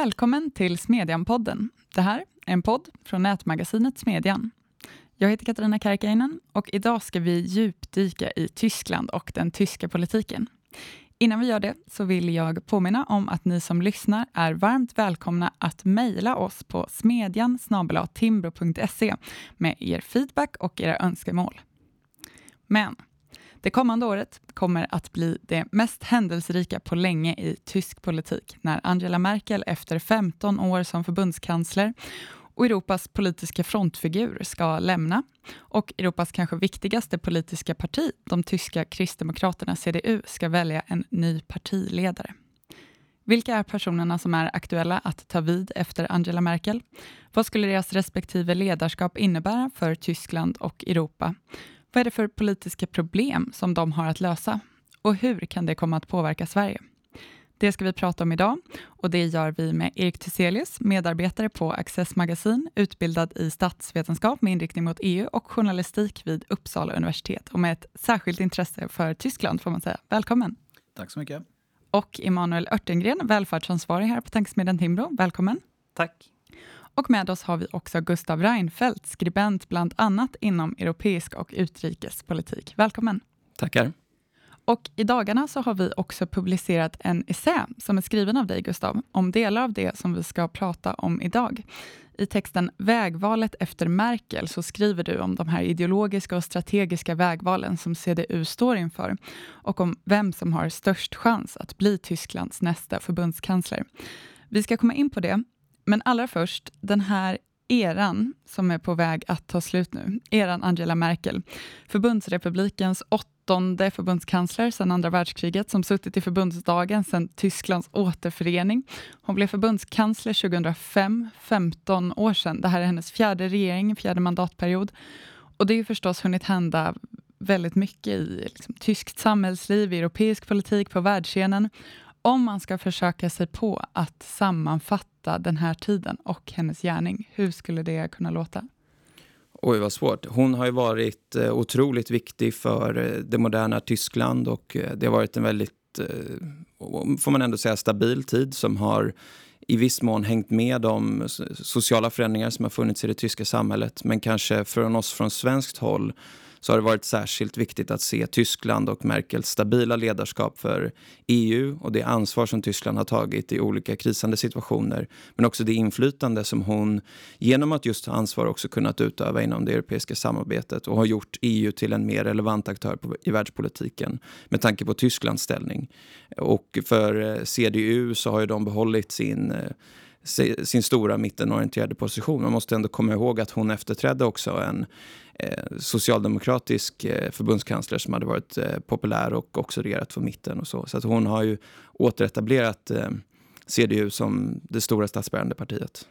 Välkommen till Smedjan-podden. Det här är en podd från nätmagasinet Smedjan. Jag heter Katarina Karkainen och idag ska vi djupdyka i Tyskland och den tyska politiken. Innan vi gör det så vill jag påminna om att ni som lyssnar är varmt välkomna att mejla oss på smedjan timbro.se med er feedback och era önskemål. Men det kommande året kommer att bli det mest händelserika på länge i tysk politik när Angela Merkel efter 15 år som förbundskansler och Europas politiska frontfigur ska lämna och Europas kanske viktigaste politiska parti, de tyska kristdemokraterna CDU, ska välja en ny partiledare. Vilka är personerna som är aktuella att ta vid efter Angela Merkel? Vad skulle deras respektive ledarskap innebära för Tyskland och Europa? Vad är det för politiska problem som de har att lösa? Och hur kan det komma att påverka Sverige? Det ska vi prata om idag och det gör vi med Erik Thyselius, medarbetare på Access Magasin, utbildad i statsvetenskap med inriktning mot EU och journalistik vid Uppsala universitet och med ett särskilt intresse för Tyskland får man säga. Välkommen! Tack så mycket. Och Emanuel Örtengren, välfärdsansvarig här på Tankesmedjan Timbro. Välkommen! Tack! Och med oss har vi också Gustav Reinfeldt, skribent bland annat inom europeisk och utrikespolitik. Välkommen! Tackar! Och i dagarna så har vi också publicerat en essä som är skriven av dig, Gustav, om delar av det som vi ska prata om idag. I texten Vägvalet efter Merkel så skriver du om de här ideologiska och strategiska vägvalen som CDU står inför och om vem som har störst chans att bli Tysklands nästa förbundskansler. Vi ska komma in på det, men allra först, den här eran som är på väg att ta slut nu, eran Angela Merkel, förbundsrepublikens åttonde förbundskansler sedan andra världskriget, som suttit i förbundsdagen sedan Tysklands återförening. Hon blev förbundskansler 2005, 15 år sedan. Det här är hennes fjärde regering, fjärde mandatperiod. Och det är ju förstås hunnit hända väldigt mycket i liksom, tyskt samhällsliv, europeisk politik, på världsscenen. Om man ska försöka sig på att sammanfatta den här tiden och hennes gärning, hur skulle det kunna låta? Oj, vad svårt. Hon har ju varit eh, otroligt viktig för eh, det moderna Tyskland och eh, det har varit en väldigt, får man ändå säga, stabil tid som har i viss mån hängt med de sociala förändringar som har funnits i det tyska samhället. Men kanske från oss från svenskt håll så har det varit särskilt viktigt att se Tyskland och Merkels stabila ledarskap för EU och det ansvar som Tyskland har tagit i olika krisande situationer. Men också det inflytande som hon genom att just ta ansvar också kunnat utöva inom det europeiska samarbetet och har gjort EU till en mer relevant aktör på, i världspolitiken med tanke på Tysklands ställning. Och för eh, CDU så har ju de behållit sin eh, sin stora mittenorienterade position. Man måste ändå komma ihåg att hon efterträdde också en Eh, socialdemokratisk eh, förbundskansler som hade varit eh, populär och också regerat för mitten och så. Så att hon har ju återetablerat CDU som det stora statsbärande partiet.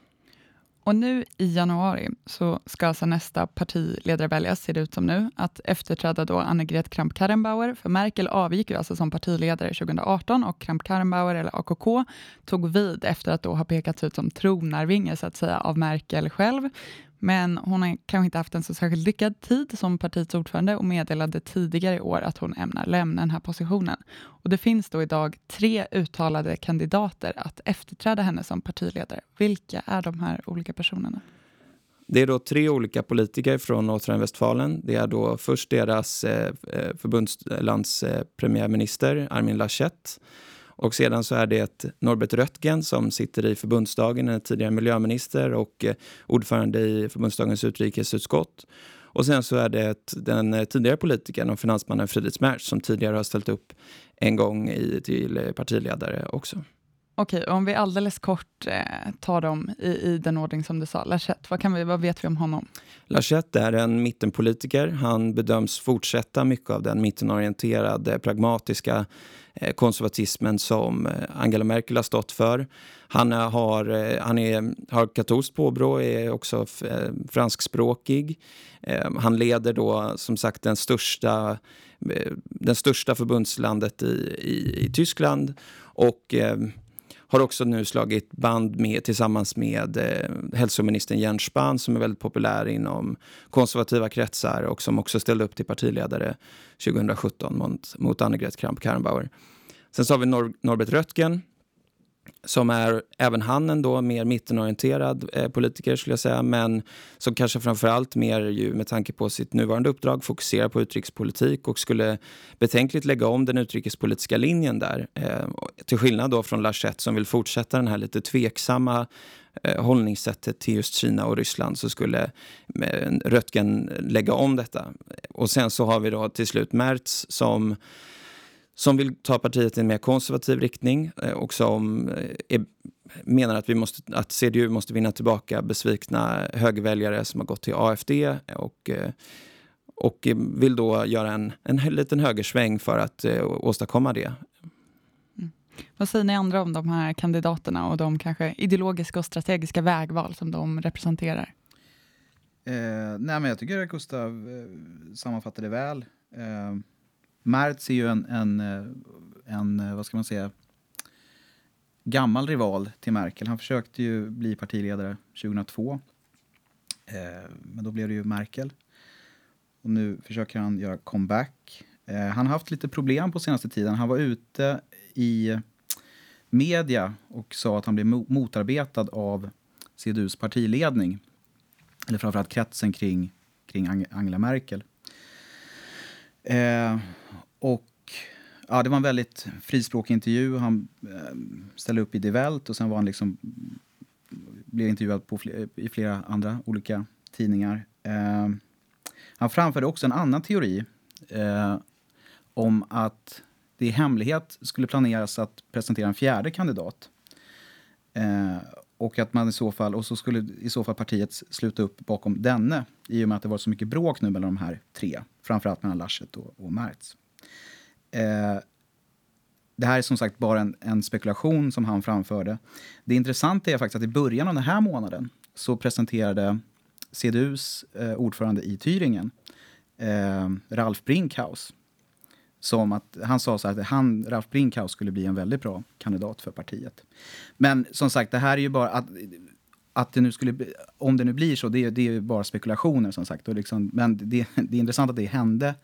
Och nu i januari så ska alltså nästa partiledare väljas, ser det ut som nu, att efterträda då Annegret Kramp-Karrenbauer. För Merkel avgick ju alltså som partiledare 2018 och Kramp-Karrenbauer, eller AKK, tog vid efter att då ha pekats ut som tronarvinge, så att säga, av Merkel själv. Men hon har kanske inte haft en så särskilt lyckad tid som partiets ordförande och meddelade tidigare i år att hon ämnar lämna den här positionen. Och det finns då idag tre uttalade kandidater att efterträda henne som partiledare. Vilka är de här olika personerna? Det är då tre olika politiker från Nordrhein-Westfalen. Det är då först deras eh, eh förbundslands eh, premiärminister Armin Laschet och sedan så är det Norbert Röttgen som sitter i förbundsdagen, en tidigare miljöminister och eh, ordförande i förbundsdagens utrikesutskott. Och sen så är det den tidigare politikern och finansmannen Friedrich Merz som tidigare har ställt upp en gång i, till eh, partiledare också. Okej, om vi alldeles kort eh, tar dem i, i, den ordning som du sa. Lachette, vad, kan vi, vad vet vi om honom? Lachette är en mittenpolitiker. Han bedöms fortsätta mycket av den mittenorienterade, pragmatiska eh, konservatismen som eh, Angela Merkel har stått för. Han, har, eh, han är, har katolskt påbrå, är också eh, franskspråkig. Eh, han leder då som sagt den största, den största förbundslandet i, i, i Tyskland. Och har också nu slagit band med, tillsammans med eh, hälsoministern Jens Spahn som är väldigt populär inom konservativa kretsar och som också ställde upp till partiledare 2017 mot, mot Annegret Kramp-Karrenbauer. Sen så har vi Nor Norbert Röttgen som är även han en mer mittenorienterad eh, politiker skulle jag säga, men som kanske framförallt mer ju med tanke på sitt nuvarande uppdrag fokuserar på utrikespolitik och skulle betänkligt lägga om den utrikespolitiska linjen där. Eh, till skillnad då från Lachette som vill fortsätta den här lite tveksamma eh, hållningssättet till just Kina och Ryssland så skulle eh, Röttgen lägga om detta. Och sen så har vi då till slut Merz som som vill ta partiet i en mer konservativ riktning eh, och som eh, är, menar att, vi måste, att CDU måste vinna tillbaka besvikna högerväljare som har gått till AFD och, eh, och vill då göra en, en liten högersväng för att åstadkomma det. Mm. Vad säger ni andra om de här kandidaterna och de kanske ideologiska och strategiska vägval som de representerar? Eh, nej men jag tycker att Gustav eh, sammanfattar det väl. Eh, Merz är ju en, en, eh, en, eh, vad ska man säga, gammal rival till Merkel. Han försökte ju bli partiledare 2002. Eh, men då blev det ju Merkel. Och nu försöker han göra comeback. Eh, han har haft lite problem på senaste tiden. Han var ute i media och sa att han blev motarbetad av CDUs partiledning. Eller framförallt kretsen kring, kring Angela Merkel. Eh, och ja, det var en väldigt frispråkig intervju. Han eh, ställde upp i Die Welt och sen var han liksom, blev intervjuad på fler, i flera andra olika tidningar. Eh, han framförde också en annan teori eh, om att det i hemlighet skulle planeras att presentera en fjärde kandidat. Eh, och att man i så fall, och så skulle i så fall partiet sluta upp bakom denne i och med att det var så mycket bråk nu mellan de här tre, framförallt mellan Laschet och, och Merz. Eh, det här är som sagt bara en, en, spekulation som han framförde. Det intressanta är faktiskt att i början av den här månaden så presenterade CDUs eh, ordförande i Thüringen, eh, Ralf Brinkhaus, som att han sa så här att han, Ralf Brinkhaus skulle bli en väldigt bra kandidat för partiet. Men som sagt, det här är ju bara att, att det nu skulle, om det nu blir så, det, det är ju bara spekulationer som sagt. Och liksom, men det, det är intressant att det hände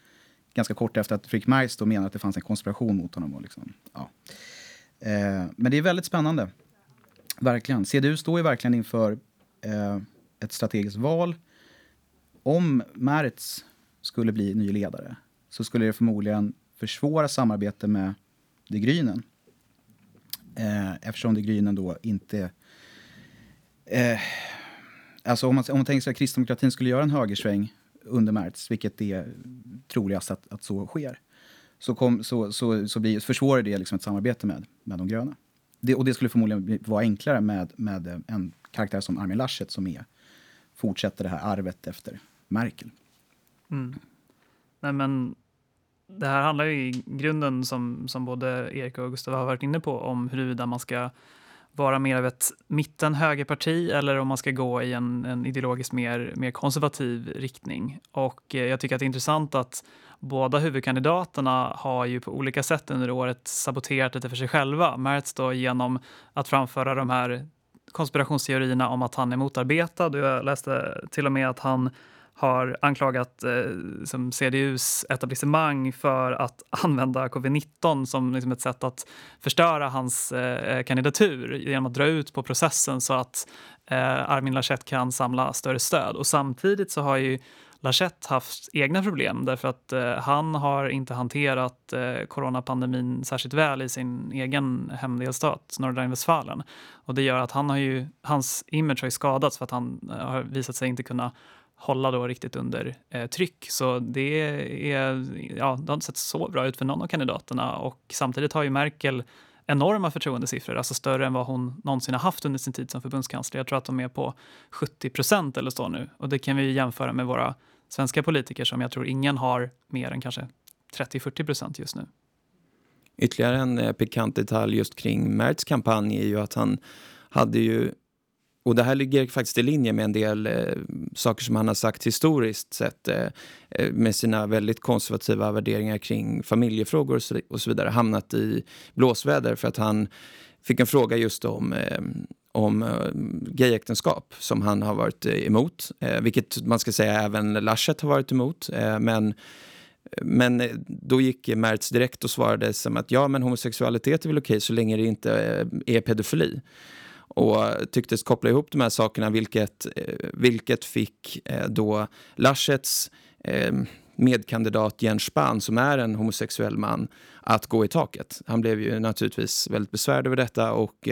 ganska kort efter att Rick Mice då menade att det fanns en konspiration mot honom. Och liksom, ja. eh, men det är väldigt spännande. Verkligen. CDU står ju verkligen inför eh, ett strategiskt val. Om Merz skulle bli ny ledare så skulle det förmodligen försvåra samarbete med De Grynen. Eh, eftersom De Grynen då inte... Eh, alltså om man, om man tänker sig att kristdemokratin skulle göra en högersväng under Merz, vilket är troligast att, att så sker, så, kom, så, så, så blir, försvårar det liksom ett samarbete med, med de gröna. Det, och det skulle förmodligen vara enklare med, med en karaktär som Armin Laschet som är, fortsätter det här arvet efter Merkel. Mm. Nej, men det här handlar ju i grunden, som, som både Erik och Gustav har varit inne på, om huruvida man ska vara mer av ett mitten-högerparti eller om man ska gå i en, en ideologiskt mer, mer konservativ riktning. Och eh, jag tycker att det är intressant att båda huvudkandidaterna har ju på olika sätt under året saboterat lite för sig själva. Mertz då genom att framföra de här konspirationsteorierna om att han är motarbetad. Jag läste till och med att han har anklagat eh, som CDUs etablissemang för att använda covid-19 som liksom ett sätt att förstöra hans eh, eh, kandidatur genom att dra ut på processen så att eh, Armin Laschet kan samla större stöd. Och samtidigt så har ju Lachette haft egna problem därför att eh, han har inte hanterat eh, coronapandemin särskilt väl i sin egen hemdelstat Nordrhein-Westfalen. Och det gör att han har ju, hans image har skadats för att han eh, har visat sig inte kunna hålla då riktigt under eh, tryck. Så det, är, ja, det har inte sett så bra ut för någon av kandidaterna. Och samtidigt har ju Merkel enorma förtroendesiffror, alltså större än vad hon någonsin har haft under sin tid som förbundskansler. Jag tror att de är på 70 procent eller så nu. Och det kan vi jämföra med våra svenska politiker som jag tror ingen har mer än kanske 30-40 procent just nu. Ytterligare en eh, pikant detalj just kring Merts kampanj är ju att han hade ju och det här ligger faktiskt i linje med en del eh, saker som han har sagt historiskt sett eh, eh med sina väldigt konservativa värderingar kring familjefrågor och så, och så, vidare hamnat i blåsväder för att han fick en fråga just om eh, om eh, gayäktenskap som han har varit eh, emot, eh, vilket man ska säga även Laschet har varit emot. men Men då gick Mertz direkt och svarade som att ja, men homosexualitet är väl okej så länge det inte är pedofili och tycktes koppla ihop de här sakerna, vilket, eh, vilket fick eh, då Laschets eh, medkandidat Jens Spahn, som är en homosexuell man, att gå i taket. Han blev ju naturligtvis väldigt besvärd över detta och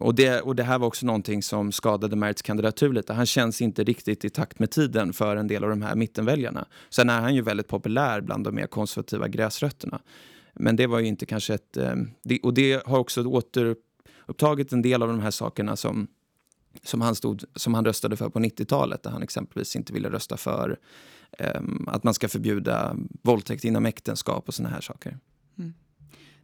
och det, och det här var också någonting som skadade Merits kandidatur lite. Han känns inte riktigt i takt med tiden för en del av de här mittenväljarna. Sen är han ju väldigt populär bland de mer konservativa gräsrötterna. Men det var ju inte kanske ett... Och det har också återupptagit en del av de här sakerna som, som, han, stod, som han röstade för på 90-talet. Där han exempelvis inte ville rösta för um, att man ska förbjuda våldtäkt inom äktenskap och såna här saker. Mm.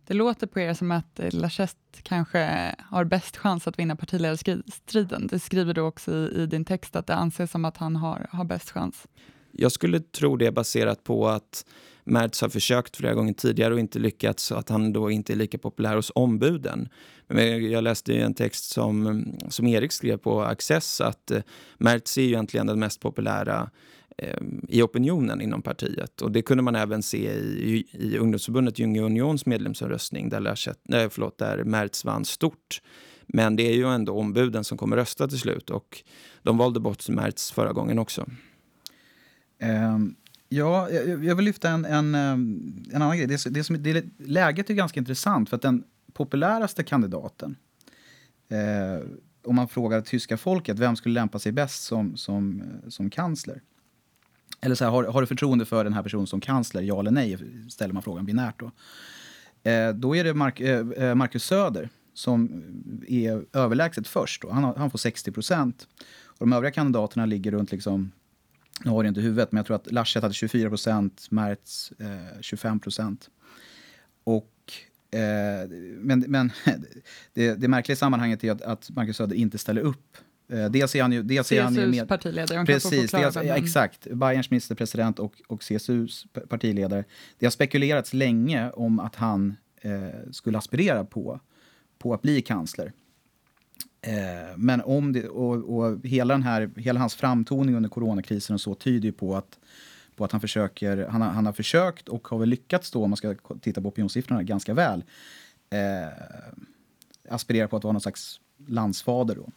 Det låter på er som att Laschet kanske har bäst chans att vinna partiledarstriden. Det skriver du också i, i, din text, att det anses som att han har, har bäst chans. Jag skulle tro det baserat på att Mertz har försökt flera gånger tidigare och inte lyckats så att han då inte är lika populär hos ombuden. Men jag läste en text som, som Erik skrev på Access att eh, Mertz är ju egentligen den mest populära eh, i opinionen inom partiet. Och det kunde man även se i, i ungdomsförbundet Junge Unions medlemsomröstning där, Laschet, nej, förlåt, där Mertz vann stort. Men det är ju ändå ombuden som kommer rösta till slut och de valde bort Mertz förra gången också. Um, ja, jag, jag vill lyfta en, en, eh, en annan grej. Det, det som, det, läget är ganska intressant för att den populäraste kandidaten eh, om man frågar tyska folket vem skulle lämpa sig bäst som, som, eh, som kansler eller så här, har, har, du förtroende för den här personen som kansler, ja eller nej? Ställer man frågan binärt då. Eh, då är det Mark, eh, eh Marcus Söder som är överlägset först. Då. Han, har, han får 60 procent. de övriga kandidaterna ligger runt, liksom, nu har jag inte huvudet, men jag tror att Laschet hade 24 procent, Mertz eh, 25 procent. Och eh, men men det, det märkliga i sammanhanget är att, att Marcus Söder inte ställer upp Eh, dels är han ju... Dels CSUs är han med, partiledare. Precis, dels, ja, exakt. Bayerns ministerpresident och, och CSUs partiledare. Det har spekulerats länge om att han eh, skulle aspirera på, på att bli kansler. Eh, men om det, och, och, hela, den här, hela hans framtoning under coronakrisen och så tyder ju på att, på att han, försöker, han, har, han har försökt och har väl lyckats då, om man ska titta på opinionssiffrorna, ganska väl eh, aspirera på att vara någon slags landsfader. Då.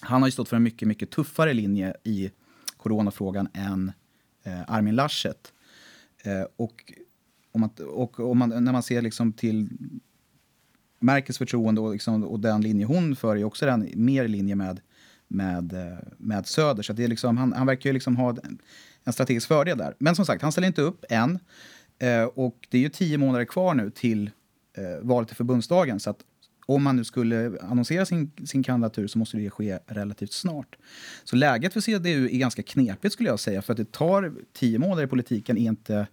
Han har ju stått för en mycket, mycket tuffare linje i coronafrågan än eh, Armin Laschet. Eh, och om man, och om man, när man ser liksom till Merkels förtroende och, liksom, och den linje hon för är också den mer i linje med, med, eh, med Söder. Så det är liksom, han, han verkar ju liksom ha en strategisk fördel där. Men som sagt, han ställer inte upp än. Eh, och det är ju tio månader kvar nu till eh, valet till förbundsdagen. Så att om man nu skulle annonsera sin, sin kandidatur så måste det ske relativt snart. Så läget för CDU är ganska knepigt skulle jag säga. För att det tar tio månader i politiken är inte...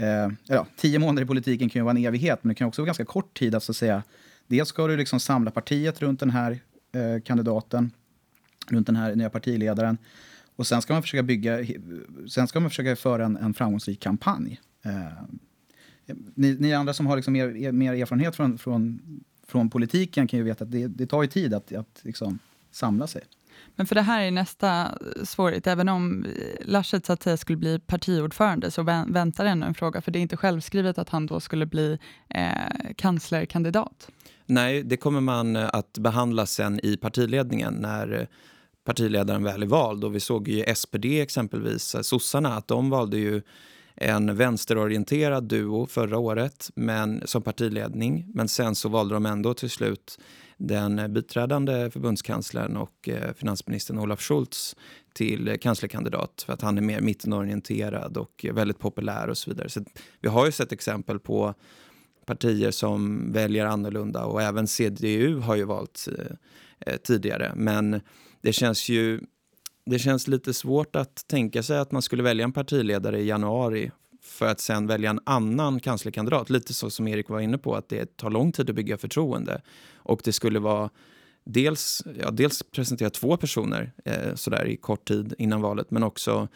Eh, ja, tio månader i politiken kan ju vara en evighet, men det kan också vara ganska kort tid att så att säga... Dels ska du liksom samla partiet runt den här eh, kandidaten, runt den här nya partiledaren. Och sen ska man försöka bygga... Sen ska man försöka föra en, en framgångsrik kampanj. Eh, ni, ni, andra som har liksom mer, mer erfarenhet från, från från politiken kan ju veta att det, det tar ju tid att, att liksom samla sig. Men för det här är nästa svårighet. Även om Laschet så att säga skulle bli partiordförande så väntar ännu en fråga, för det är inte självskrivet att han då skulle bli eh, kanslerkandidat. Nej, det kommer man eh, att behandla sen i partiledningen när eh, partiledaren väl är vald. Och vi såg ju SPD exempelvis, eh, sossarna, att de valde ju en vänsterorienterad duo förra året men, som partiledning. Men sen så valde de ändå till slut den biträdande förbundskanslern och eh, finansministern Olaf Scholz till kanslerkandidat för att han är mer mittenorienterad och väldigt populär och så vidare. Så vi har ju sett exempel på partier som väljer annorlunda och även CDU har ju valt eh, eh, tidigare. Men det känns ju det känns lite svårt att tänka sig att man skulle välja en partiledare i januari för att sen välja en annan kanslerkandidat. Lite så som Erik var inne på, att det tar lång tid att bygga förtroende. Och det skulle vara dels, ja, dels presentera två personer eh, sådär i kort tid innan valet men också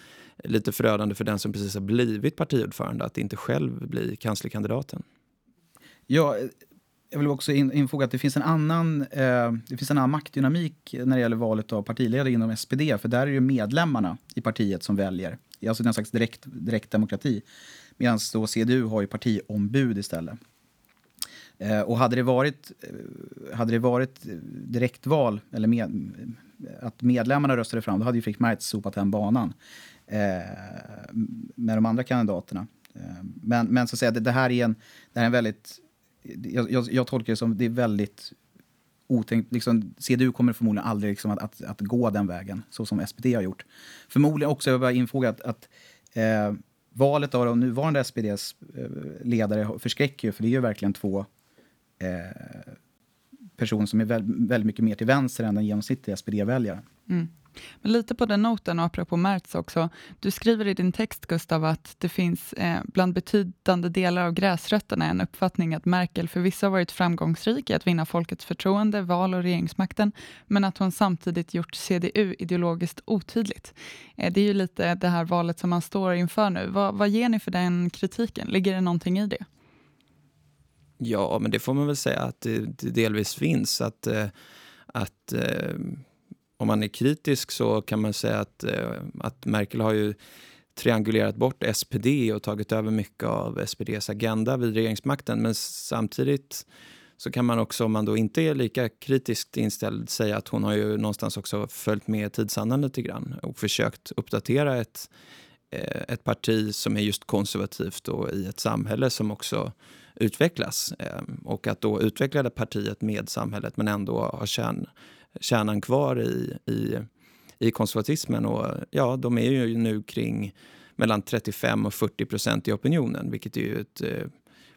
lite förödande för den som precis har blivit partiordförande att inte själv bli kanslerkandidaten. Ja, jag vill också infoga att det finns en annan, eh, det finns en annan maktdynamik när det gäller valet av partiledare inom SPD. För där är det medlemmarna i partiet som väljer. Alltså en slags direkt, direkt demokrati. Medan då CDU har ju partiombud istället. Eh, och hade det varit, eh, hade det varit direktval, eller med, att medlemmarna röstade fram, då hade ju Frick Merz sopat den banan eh, med de andra kandidaterna. Eh, men, men så att säga, det, det, här är en, det här är en väldigt... Jag, jag, jag tolkar det som det är väldigt otänkt. Liksom, CDU kommer förmodligen aldrig liksom att, att, att, gå den vägen, så som SPD har gjort. Förmodligen också, jag vill infoga att, att eh, valet av de nuvarande SPDs eh, ledare förskräcker ju, för det är ju verkligen två eh, personer som är väldigt, väldigt mycket mer till vänster än den genomsnittliga SPD-väljaren. Mm. Men lite på den noten, och apropå Mertz också. Du skriver i din text, Gustav, att det finns eh, bland betydande delar av gräsrötterna en uppfattning att Merkel förvisso har varit framgångsrik i att vinna folkets förtroende, val och regeringsmakten, men att hon samtidigt gjort CDU ideologiskt otydligt. Eh, det är ju lite det här valet som man står inför nu. Vad, vad ger ni för den kritiken? Ligger det någonting i det? Ja, men det får man väl säga att det, det delvis finns. Att, eh, att eh, om man är kritisk så kan man säga att, eh, att Merkel har ju triangulerat bort SPD och tagit över mycket av SPDs agenda vid regeringsmakten. Men samtidigt så kan man också, om man då inte är lika kritiskt inställd, säga att hon har ju någonstans också följt med tidsandan lite grann och försökt uppdatera ett, eh, ett parti som är just konservativt och i ett samhälle som också utvecklas. Ehm, och att då utveckla det partiet med samhället men ändå ha kärn, kärnan kvar i, i, i konservatismen. Och ja, de är ju nu kring mellan 35 och 40 procent i opinionen, vilket är ju ett eh,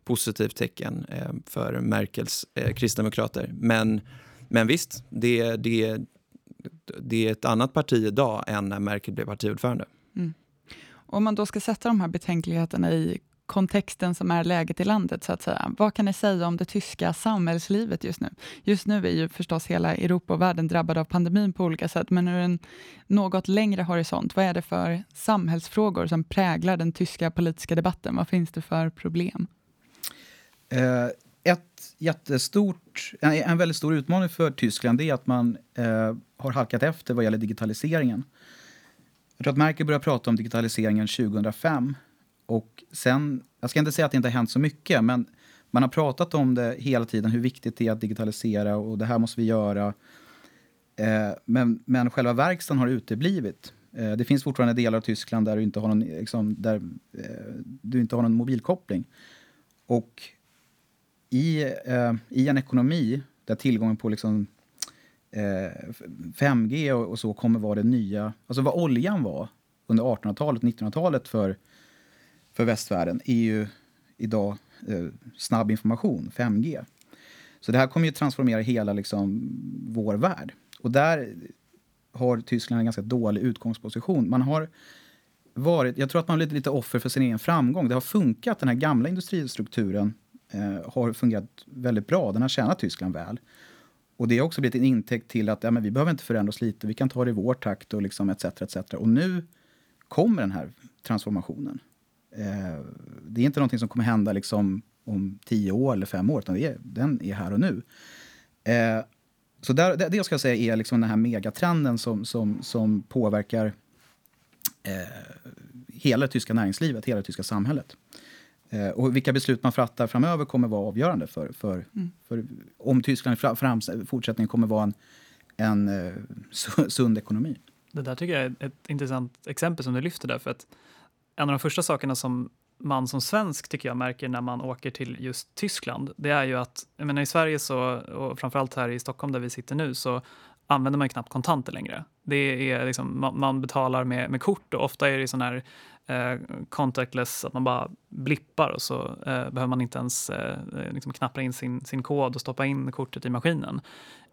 positivt tecken eh, för Merkels eh, kristdemokrater. Men, men visst, det, det, det är ett annat parti idag än när Merkel blev partiordförande. Mm. Om man då ska sätta de här betänkligheterna i kontexten som är läget i landet, så att säga. Vad kan ni säga om det tyska samhällslivet just nu? Just nu är ju förstås hela Europa och världen drabbade av pandemin på olika sätt, men ur en något längre horisont, vad är det för samhällsfrågor som präglar den tyska politiska debatten? Vad finns det för problem? Eh, ett jättestort, en, en väldigt stor utmaning för Tyskland är att man eh, har halkat efter vad gäller digitaliseringen. Jag tror att Merkel började prata om digitaliseringen 2005 och sen, jag ska inte säga att det inte har hänt så mycket, men man har pratat om det hela tiden, hur viktigt det är att digitalisera och det här måste vi göra. Eh, men, men själva verkstaden har uteblivit. Eh, det finns fortfarande delar av Tyskland där du inte har någon, liksom, där, eh, du inte har någon mobilkoppling. Och i, eh, i en ekonomi där tillgången på liksom, eh, 5G och, och, så kommer vara det nya, alltså vad oljan var under 1800-talet, 1900-talet för för västvärlden är ju idag eh, snabb information, 5G. Så det här kommer ju transformera hela liksom, vår värld. Och där har Tyskland en ganska dålig utgångsposition. Man har varit, jag tror att man har blivit lite offer för sin egen framgång. Det har funkat, den här gamla industristrukturen eh, har fungerat väldigt bra. Den har tjänat Tyskland väl. Och det har också blivit en intäkt till att ja, men vi behöver inte förändra oss lite, vi kan ta det i vår takt och liksom etc. etc. Och nu kommer den här transformationen. Eh, det är inte någonting som kommer hända liksom om tio år eller fem år, utan det är, den är här och nu. Eh, så där, det, det jag ska säga är liksom den här megatrenden som, som, som påverkar eh, hela det tyska näringslivet, hela det tyska samhället. Eh, och vilka beslut man fattar framöver kommer vara avgörande för, för, mm. för om Tyskland i fortsättningen kommer vara en, en eh, sund ekonomi. Det där tycker jag är ett intressant exempel som du lyfter där. För att en av de första sakerna som man som svensk tycker jag märker när man åker till just Tyskland, det är ju att jag menar, i Sverige så, och framförallt här i Stockholm där vi sitter nu så använder man knappt kontanter längre. Det är liksom, man, man betalar med, med kort och ofta är det sån här Eh, contactless, att man bara blippar och så eh, behöver man inte ens eh, liksom knappra in sin, sin kod och stoppa in kortet i maskinen.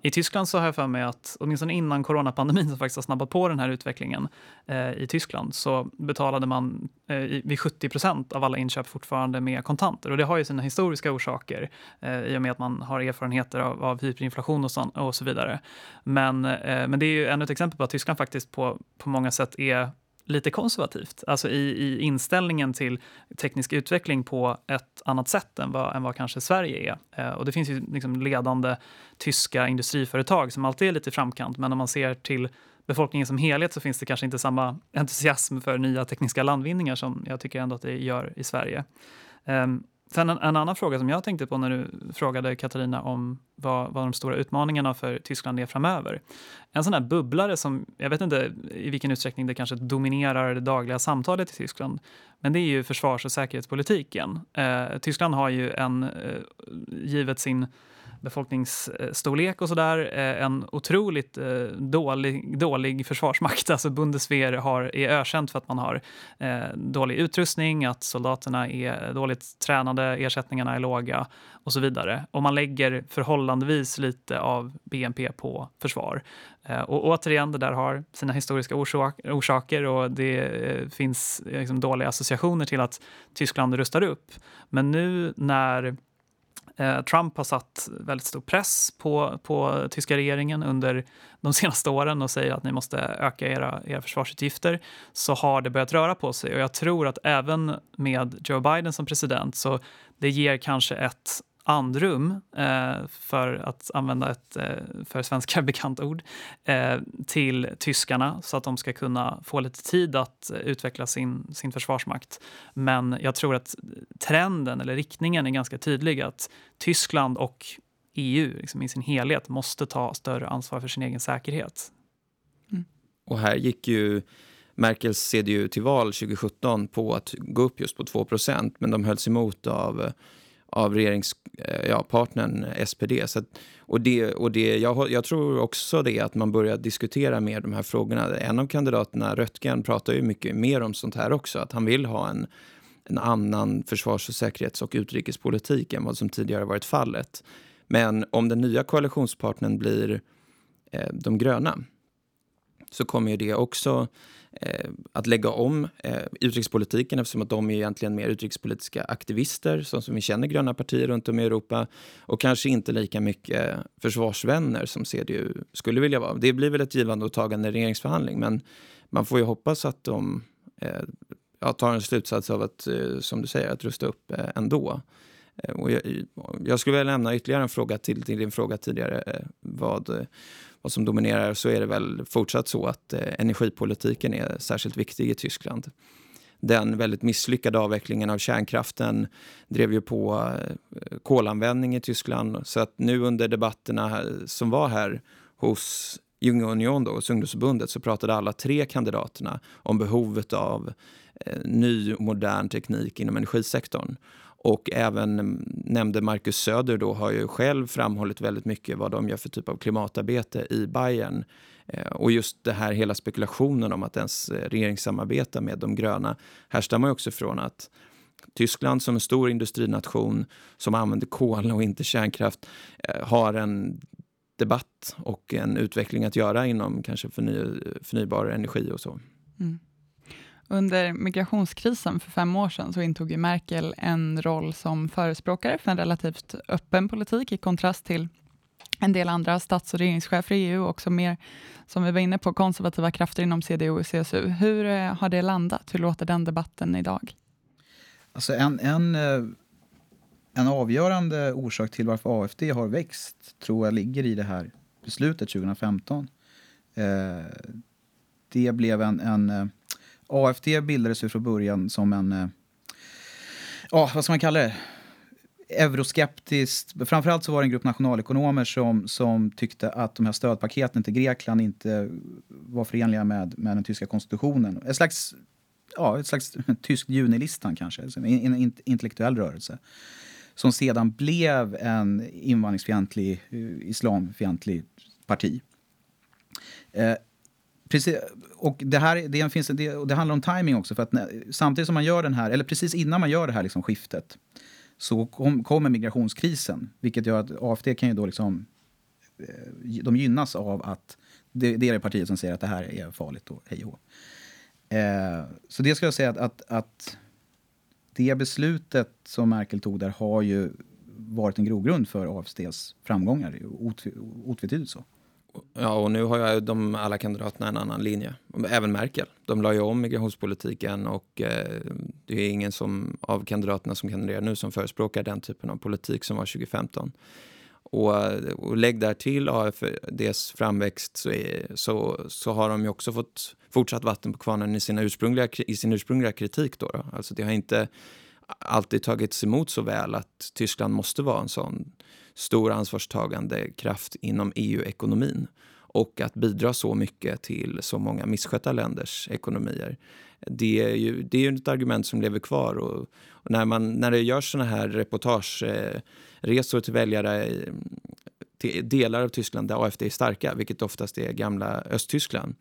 I Tyskland så har jag för mig att, åtminstone innan coronapandemin som faktiskt har snabbat på den här utvecklingen eh, i Tyskland, så betalade man eh, vid 70 procent av alla inköp fortfarande med kontanter. Och det har ju sina historiska orsaker eh, i och med att man har erfarenheter av, av hyperinflation och så, och så vidare. Men, eh, men det är ju ännu ett exempel på att Tyskland faktiskt på, på många sätt är lite konservativt, alltså i, i inställningen till teknisk utveckling på ett annat sätt än vad, än vad kanske Sverige är. Eh, och det finns ju liksom ledande tyska industriföretag som alltid är lite i framkant, men om man ser till befolkningen som helhet så finns det kanske inte samma entusiasm för nya tekniska landvinningar som jag tycker ändå att det gör i Sverige. Um, Sen en, en, annan fråga som jag tänkte på när du frågade Katarina om vad, vad de stora utmaningarna för Tyskland är framöver. En sån här bubblare som, jag vet inte i vilken utsträckning det kanske dominerar det dagliga samtalet i Tyskland, men det är ju försvars och säkerhetspolitiken. Eh, Tyskland har ju en, eh, givet sin befolkningsstorlek och sådär, eh, en otroligt eh, dålig, dålig försvarsmakt. Alltså Bundeswehr har, är ökänt för att man har eh, dålig utrustning, att soldaterna är dåligt tränade, ersättningarna är låga och så vidare. Och man lägger förhållandevis lite av BNP på försvar. Och återigen, det där har sina historiska orsaker och det finns liksom dåliga associationer till att Tyskland rustar upp. Men nu när Eh, Trump har satt väldigt stor press på, på tyska regeringen under de senaste åren och säger att ni måste öka era, era försvarsutgifter så har det börjat röra på sig. Och jag tror att även med Joe Biden som president så det ger kanske ett andrum, eh, för att använda ett eh, för svenskar bekant ord, eh, till tyskarna så att de ska kunna få lite tid att utveckla sin, sin försvarsmakt. Men jag tror att trenden eller riktningen är ganska tydlig att Tyskland och EU liksom i sin helhet måste ta större ansvar för sin egen säkerhet. Mm. Och här gick ju Merkels CDU till val 2017 på att gå upp just på 2% men de hölls emot av av regeringspartnern eh, ja, eh, SPD. Så att, och det, och det, jag, jag, tror också det att man börjar diskutera mer de här frågorna. En av kandidaterna, Röttgen, pratar ju mycket mer om sånt här också. Att han vill ha en, en annan försvars och säkerhets och utrikespolitik än vad som tidigare varit fallet. Men om den nya koalitionspartnern blir eh, de gröna så kommer ju det också Eh, att lägga om eh, utrikespolitiken eftersom att de är egentligen mer utrikespolitiska aktivister så som vi känner gröna partier runt om i Europa och kanske inte lika mycket försvarsvänner som CDU skulle vilja vara. Det blir väl ett givande och tagande regeringsförhandling men man får ju hoppas att de eh, ja, tar en slutsats av att, eh, som du säger, att rusta upp eh, ändå. Eh, och jag, jag, skulle vilja lämna ytterligare en fråga till, till din fråga tidigare. Eh, vad, och som dominerar så är det väl fortsatt så att eh, energipolitiken är särskilt viktig i Tyskland. Den väldigt misslyckade avvecklingen av kärnkraften drev ju på eh, kolanvändning i Tyskland. Så att nu under debatterna som var här hos Junge Union, då, hos ungdomsförbundet, så pratade alla tre kandidaterna om behovet av eh, ny modern teknik inom energisektorn. Och även mm, nämnde Marcus Söder då har ju själv framhållit väldigt mycket vad de gör för typ av klimatarbete i Bayern. Eh, och just det här hela spekulationen om att ens eh, regeringssamarbete regeringssamarbeta med de gröna härstammar ju också från att Tyskland som en stor industrination som använder kol och inte kärnkraft eh, har en debatt och en utveckling att göra inom kanske förny förnybar energi och så. Mm. Under migrationskrisen för fem år sedan så intog ju Merkel en roll som förespråkare för en relativt öppen politik i kontrast till en del andra stats och regeringschefer i EU och också mer, som vi var inne på, konservativa krafter inom CDU och CSU. Hur eh, har det landat? Hur låter den debatten idag? Alltså en, en, eh, en avgörande orsak till varför AFD har växt tror jag ligger i det här beslutet 2015. Eh, det blev en, en AFD bildades ju från början som en... Eh, ja, vad ska man kalla det? Euroskeptiskt. Framförallt så var det en grupp nationalekonomer som, som tyckte att de här stödpaketen till Grekland inte var förenliga med, med den tyska konstitutionen. Ett slags, ja, ett slags tysk junilistan kanske, alltså en, en intellektuell rörelse som sedan blev en invandringsfientlig, eh, islamfientlig parti. Eh, Precis, och det, här, det, finns, det, det handlar om timing också. För att när, samtidigt som man gör den här, eller precis innan man gör det här liksom skiftet så kom, kommer migrationskrisen. Vilket gör att AFD kan ju då liksom... Eh, de gynnas av att det, det är det partiet som säger att det här är farligt och hej och eh, Så det ska jag säga att, att, att det beslutet som Merkel tog där har ju varit en grogrund för AFDs framgångar. Otvetydigt så. Ja, och nu har ju de alla kandidaterna en annan linje. Även Merkel. De la ju om migrationspolitiken och eh, det är ingen som, av kandidaterna som kandiderar nu som förespråkar den typen av politik som var 2015. Och, och lägg där till AFDs framväxt så, är, så, så har de ju också fått fortsatt vatten på kvarnen i, sina ursprungliga, i sin ursprungliga kritik. Då, då. Alltså det har inte alltid tagits emot så väl att Tyskland måste vara en sån stor ansvarstagande kraft inom EU-ekonomin och att bidra så mycket till så många misskötta länders ekonomier. Det är ju, det är ju ett argument som lever kvar. Och, och när, man, när det görs såna här reportageresor till väljare till delar av Tyskland där AFD är starka, vilket oftast är gamla Östtyskland,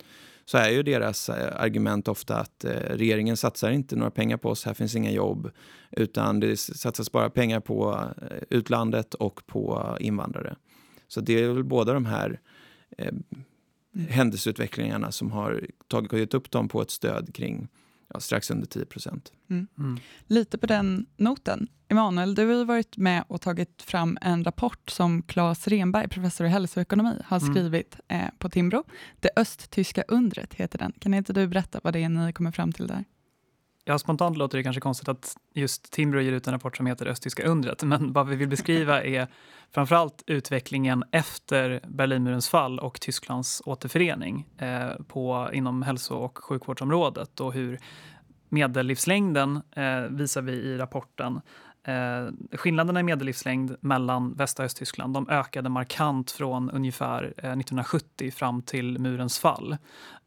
så är ju deras eh, argument ofta att eh, regeringen satsar inte några pengar på oss, här finns inga jobb, utan det satsas bara pengar på eh, utlandet och på invandrare. Så det är väl båda de här eh, händelseutvecklingarna som har tagit upp dem på ett stöd kring ja, strax under 10 procent. Mm. Mm. Lite på den noten. Emanuel, du har varit med och tagit fram en rapport som Claes Renberg, professor i hälsoekonomi, har mm. skrivit eh, på Timbro. Det östtyska undret heter den. Kan inte du berätta vad det är ni kommer fram till där? Ja, spontant låter det kanske konstigt att just Timbro ger ut en rapport som heter Östtyska undret, men vad vi vill beskriva är framförallt utvecklingen efter Berlinmurens fall och Tysklands återförening eh, på, inom hälso och sjukvårdsområdet och hur medellivslängden eh, visar vi i rapporten. Eh, skillnaderna i medellivslängd mellan Väst och Östtyskland de ökade markant från ungefär eh, 1970 fram till murens fall.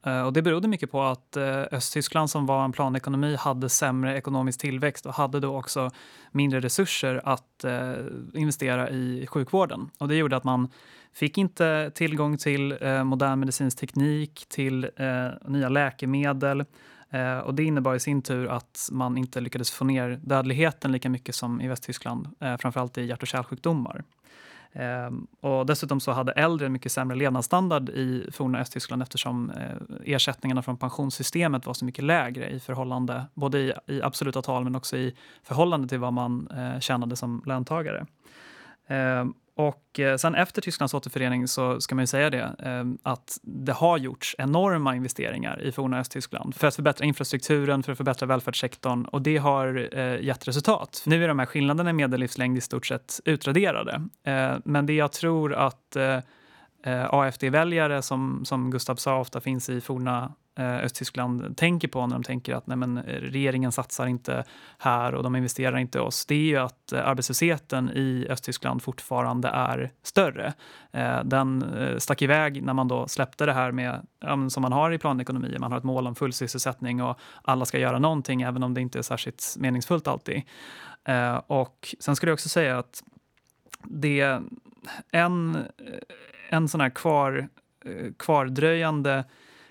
Eh, och det berodde mycket på att eh, Östtyskland som var en planekonomi hade sämre ekonomisk tillväxt och hade då också mindre resurser att eh, investera i sjukvården. Och det gjorde att man fick inte tillgång till eh, modern medicinsk teknik, till eh, nya läkemedel Eh, och det innebar i sin tur att man inte lyckades få ner dödligheten lika mycket som i Västtyskland, eh, framförallt i hjärt och kärlsjukdomar. Eh, och dessutom så hade äldre mycket sämre levnadsstandard i forna Östtyskland eftersom eh, ersättningarna från pensionssystemet var så mycket lägre i förhållande, både i, i absoluta tal men också i förhållande till vad man eh, tjänade som löntagare. Ehm, och eh, sen efter Tysklands återförening så ska man ju säga det ehm, att det har gjorts enorma investeringar i forna Östtyskland för att förbättra infrastrukturen, för att förbättra välfärdssektorn och det har eh, gett resultat. Nu är de här skillnaderna i medellivslängd i stort sett utraderade. Ehm, men det jag tror att eh, Eh, AFD-väljare som, som Gustav sa ofta finns i forna Eh, Östtyskland tänker på när de tänker att nej men, eh, regeringen satsar inte här och de investerar inte i oss, det är ju att eh, arbetslösheten i Östtyskland fortfarande är större. Eh, den stack iväg när man då släppte det här med, som man har i planekonomier, man har ett mål om full sysselsättning och alla ska göra någonting även om det inte är särskilt meningsfullt alltid. Och sen skulle jag också säga att det en, en sån här kvar, kvardröjande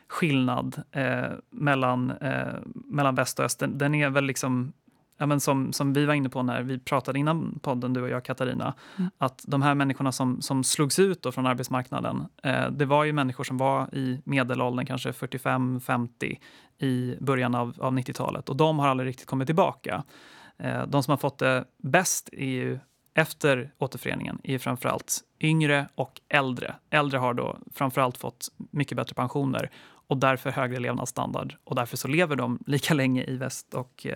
skillnad eh, mellan, eh, mellan väst och öst. Den, den, är väl liksom, ja, men som, som vi var inne på när vi pratade innan podden, du och jag Katarina, mm. att de här människorna som, som slogs ut från arbetsmarknaden, eh, det var ju människor som var i medelåldern, kanske 45-50 i början av, av 90-talet och de har aldrig riktigt kommit tillbaka. Eh, de som har fått det bäst är ju efter återföreningen är framförallt yngre och äldre. Äldre har då framförallt fått mycket bättre pensioner och därför högre levnadsstandard och därför så lever de lika länge i väst och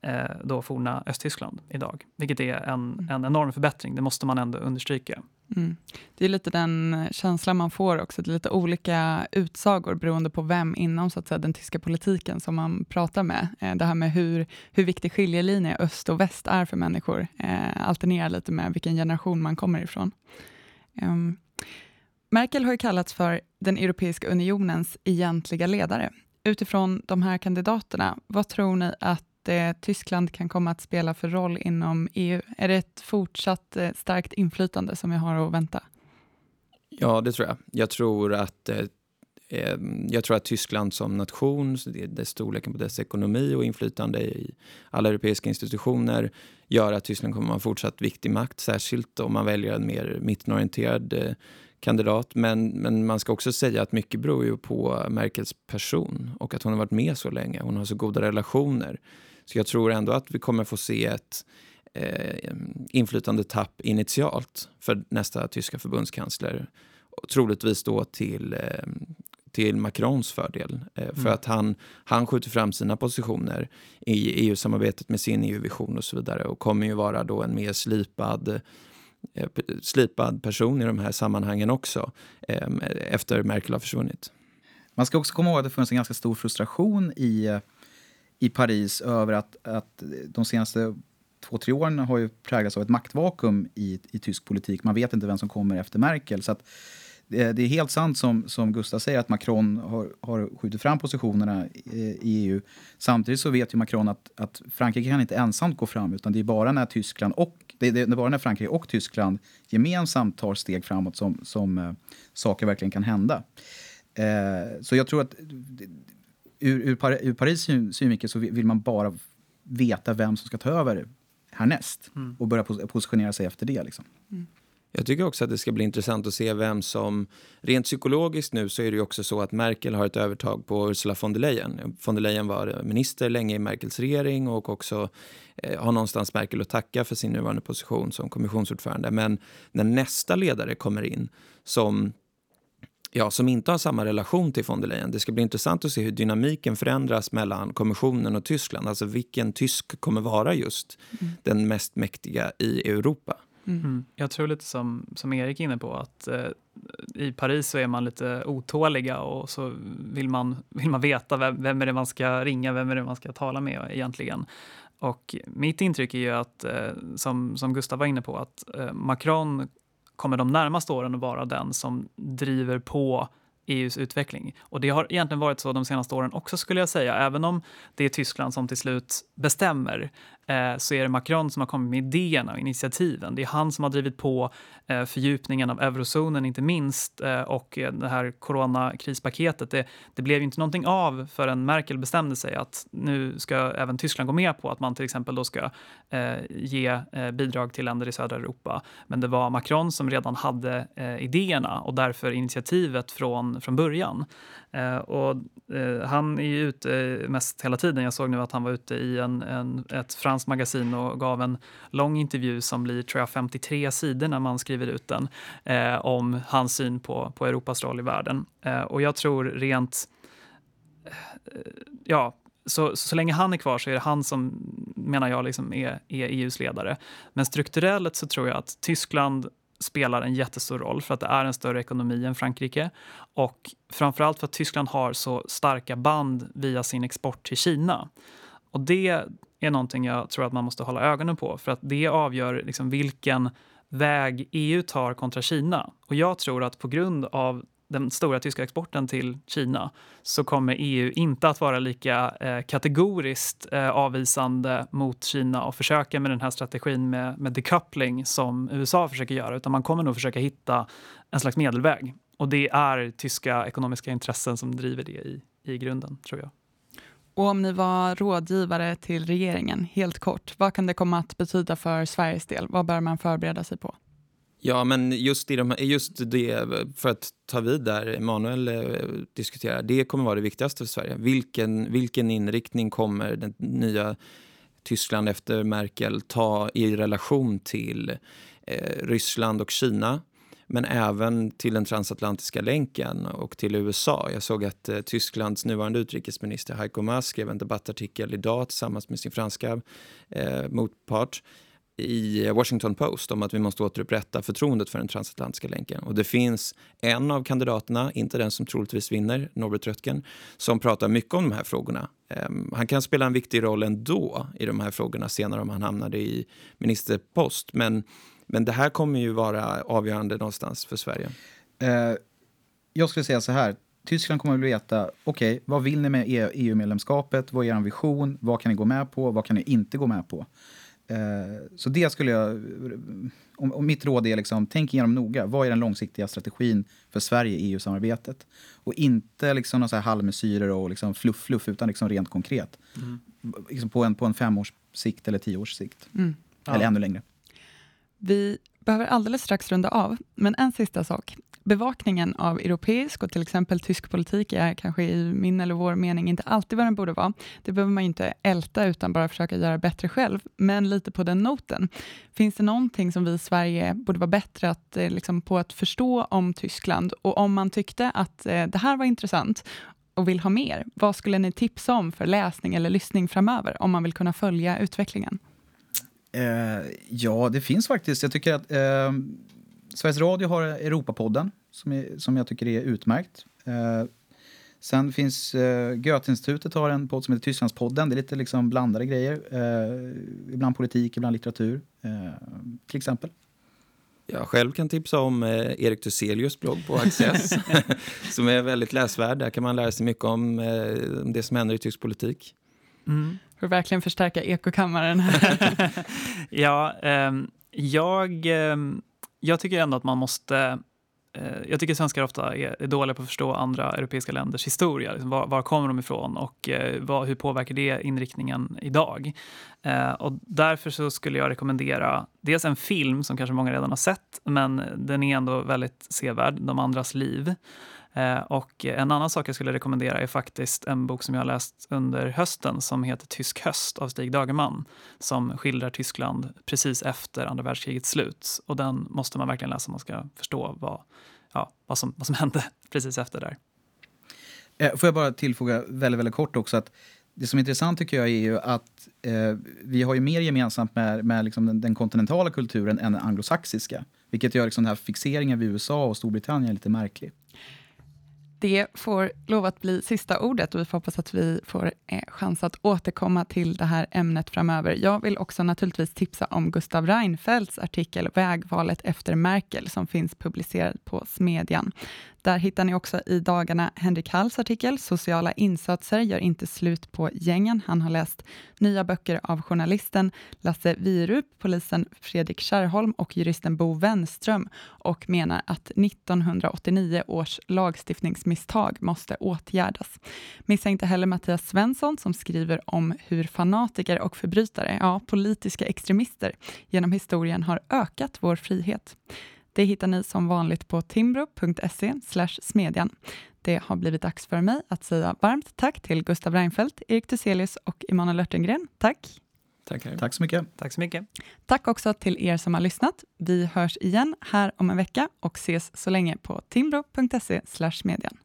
eh, då forna Östtyskland idag. Vilket är en, mm. en enorm förbättring, det måste man ändå understryka. Mm. Det är lite den känslan man får också, det är lite olika utsagor beroende på vem inom så att säga, den tyska politiken som man pratar med. Eh, det här med hur, hur viktig skiljelinje öst och väst är för människor eh, alternerar lite med vilken generation man kommer ifrån. Um, Merkel har ju kallats för den Europeiska unionens egentliga ledare. Utifrån de här kandidaterna, vad tror ni att eh, Tyskland kan komma att spela för roll inom EU? Är det ett fortsatt eh, starkt inflytande som vi har att vänta? Ja, det tror jag. Jag tror att eh, eh jag tror att Tyskland som nation, dess storleken på dess ekonomi och inflytande i alla europeiska institutioner gör att Tyskland kommer att ha fortsatt viktig makt, särskilt om man väljer en mer mittenorienterad eh, kandidat. Men, men man ska också säga att mycket beror ju på Merkels person och att hon har varit med så länge. Hon har så goda relationer. Så jag tror ändå att vi kommer få se ett eh, inflytandetapp initialt för nästa tyska förbundskansler. troligtvis då till eh, till Macrons fördel. Eh, för mm. att han, han skjuter fram sina positioner i EU-samarbetet med sin EU-vision och så vidare och kommer ju vara då en mer slipad eh, slipad person i de här sammanhangen också eh, efter Merkel har försvunnit. Man ska också komma ihåg att det funnits en ganska stor frustration i, i Paris över att, att de senaste två, tre åren har ju präglats av ett maktvakuum i, i tysk politik. Man vet inte vem som kommer efter Merkel. Så att det är helt sant som, som Gustav säger att Macron har, har skjutit fram positionerna i EU. Samtidigt så vet ju Macron att, att Frankrike kan inte ensamt gå fram utan det är bara när Tyskland och det är bara när Frankrike och Tyskland gemensamt tar steg framåt som, som äh, saker verkligen kan hända. Uh, så jag tror att ur, ur, Par ur Paris synvinkel så vill man bara veta vem som ska ta över härnäst mm. och börja positionera sig efter det. Liksom. Mm. Jag tycker också att det ska bli intressant att se vem som... Rent psykologiskt nu så är det ju också så att Merkel har ett övertag på Ursula von der Leyen. Von der Leyen var minister länge i Merkels regering och också eh, har någonstans Merkel att tacka för sin nuvarande position som kommissionsordförande. Men när nästa ledare kommer in som ja, som inte har samma relation till von der Leyen. Det ska bli intressant att se hur dynamiken förändras mellan kommissionen och Tyskland. Alltså vilken tysk kommer vara just mm. den mest mäktiga i Europa. Mm. mm. Jag tror lite som, som Erik är inne på att eh, i Paris så är man lite otåliga och så vill man, vill man veta vem, vem är det man ska ringa, vem är det man ska tala med egentligen. Och mitt intryck är ju att, eh, som, som Gustav var inne på, att eh, Macron kommer de närmaste åren att vara den som driver på EUs utveckling. Och det har egentligen varit så de senaste åren också skulle jag säga. Även om det är Tyskland som till slut bestämmer Eh, så är det Macron som har kommit med idéerna och initiativen. Det är han som har drivit på eh, fördjupningen av eurozonen inte minst eh, och det här coronakrispaketet. Det, det blev inte någonting av förrän Merkel bestämde sig att nu ska även Tyskland gå med på att man till exempel då ska ge bidrag till länder i södra Europa. Men det var Macron som redan hade idéerna och därför initiativet från, från början. Eh, och, eh, han är ju ute mest hela tiden. Jag såg nu att han var ute i en, en, ett franskt magasin och gav en lång intervju som blir tror jag, 53 sidor när man skriver ut den eh, om hans syn på, på Europas roll i världen. Eh, och jag tror rent... Eh, ja, så, så länge han är kvar så är det han som, menar jag, liksom är, är EUs ledare. Men strukturellt så tror jag att Tyskland spelar en jättestor roll för att det är en större ekonomi än Frankrike. Och framförallt för att Tyskland har så starka band via sin export till Kina. Och det är någonting jag tror att man måste hålla ögonen på för att det avgör liksom vilken väg EU tar kontra Kina. Och jag tror att på grund av den stora tyska exporten till Kina så kommer EU inte att vara lika eh, kategoriskt eh, avvisande mot Kina och försöka med den här strategin med, med decoupling som USA försöker göra, utan man kommer nog försöka hitta en slags medelväg. Och det är tyska ekonomiska intressen som driver det i, i grunden, tror jag. Och om ni var rådgivare till regeringen, helt kort, vad kan det komma att betyda för Sveriges del? Vad bör man förbereda sig på? Ja, men just, i de, just det, för att ta vid där Emanuel eh, diskuterar, det kommer vara det viktigaste för Sverige. Vilken, vilken inriktning kommer den nya Tyskland efter Merkel ta i relation till eh, Ryssland och Kina? men även till den transatlantiska länken och till USA. Jag såg att eh, Tysklands nuvarande utrikesminister Heiko Maas skrev en debattartikel idag tillsammans med sin franska eh, motpart i Washington Post om att vi måste återupprätta förtroendet för den transatlantiska länken. Och det finns en av kandidaterna, inte den som troligtvis vinner, Norbert Röttgen, som pratar mycket om de här frågorna. Ehm, han kan spela en viktig roll ändå i de här frågorna senare om han hamnade i ministerpost. Men, men det här kommer ju vara avgörande någonstans för Sverige. Ehm, jag skulle säga så här. Tyskland kommer att veta, okej, okay, vad vill ni med e- EU-medlemskapet? Vad är er vision? Vad kan ni gå med på? Vad kan ni inte gå med på? Eh, så det skulle jag... Och mitt råd är liksom, tänk igenom noga. Vad är den långsiktiga strategin för Sverige i EU-samarbetet? Och inte liksom några halvmesyrer och liksom fluff-fluff, utan liksom rent konkret. Mm. Liksom på, en, på en femårs sikt eller tio års sikt. Mm. Eller ja. ännu längre. Vi behöver alldeles strax runda av, men en sista sak bevakningen av europeisk och till exempel tysk politik är kanske i min eller vår mening inte alltid vad den borde vara. Det behöver man inte älta utan bara försöka göra bättre själv. Men lite på den noten, finns det någonting som vi i Sverige borde vara bättre att, eh, liksom, på att förstå om Tyskland? Och om man tyckte att eh, det här var intressant och vill ha mer, vad skulle ni tipsa om för läsning eller lyssning framöver om man vill kunna följa utvecklingen? Eh, ja, det finns faktiskt. Jag tycker att eh, Sveriges Radio har Europapodden som, är, som jag tycker är utmärkt. Eh, sen finns eh, Goethe-institutet har en podd som heter Tysklandspodden. Det är lite liksom blandade grejer. Eh, ibland politik, ibland litteratur, eh, till exempel. Jag själv kan tipsa om eh, Erik Thyselius blogg på Access som är väldigt läsvärd. Där kan man lära sig mycket om eh, det som händer i tysk politik. Mm. För att verkligen förstärka ekokammaren här. ja, eh, jag, eh, jag tycker ändå att man måste eh, jag tycker svenskar ofta är, dåliga på att förstå andra europeiska länders historia. Liksom var, var, kommer de ifrån och eh, vad, hur påverkar det inriktningen idag? Eh, och därför så skulle jag rekommendera dels en film som kanske många redan har sett, men den är ändå väldigt sevärd, De andras liv. Eh, och en annan sak jag skulle rekommendera är faktiskt en bok som jag har läst under hösten som heter Tysk höst av Stig Dagerman som skildrar Tyskland precis efter andra världskrigets slut. Och den måste man verkligen läsa om man ska förstå vad, ja, vad, som, vad som hände precis efter där. Eh, får jag bara tillfoga väldigt, väldigt kort också att det som är intressant tycker jag är ju att eh, vi har ju mer gemensamt med, med liksom den, den, kontinentala kulturen än den anglosaxiska. Vilket gör liksom den här fixeringen vid USA och Storbritannien lite märklig. Det får lov att bli sista ordet och vi får hoppas att vi får eh, chans att återkomma till det här ämnet framöver. Jag vill också naturligtvis tipsa om Gustav Reinfeldts artikel Vägvalet efter Merkel som finns publicerad på Smedjan. Där hittar ni också i dagarna Henrik Halls artikel Sociala insatser gör inte slut på gängen. Han har läst nya böcker av journalisten Lasse Virup, polisen Fredrik Kärrholm och juristen Bo Wenström och menar att 1989 års lagstiftningsmisstag måste åtgärdas. Missa inte heller Mattias Svensson som skriver om hur fanatiker och förbrytare, ja, politiska extremister, genom historien har ökat vår frihet. Det hittar ni som vanligt på timbro.se smedjan. Det har blivit dags för mig att säga varmt tack till Gustav Reinfeldt, Erik Thyselius och Emanuel Örtengren. Tack! Tackar. Tack så mycket. Tack så mycket. Tack också till er som har lyssnat. Vi hörs igen här om en vecka och ses så länge på timbro.se smedjan.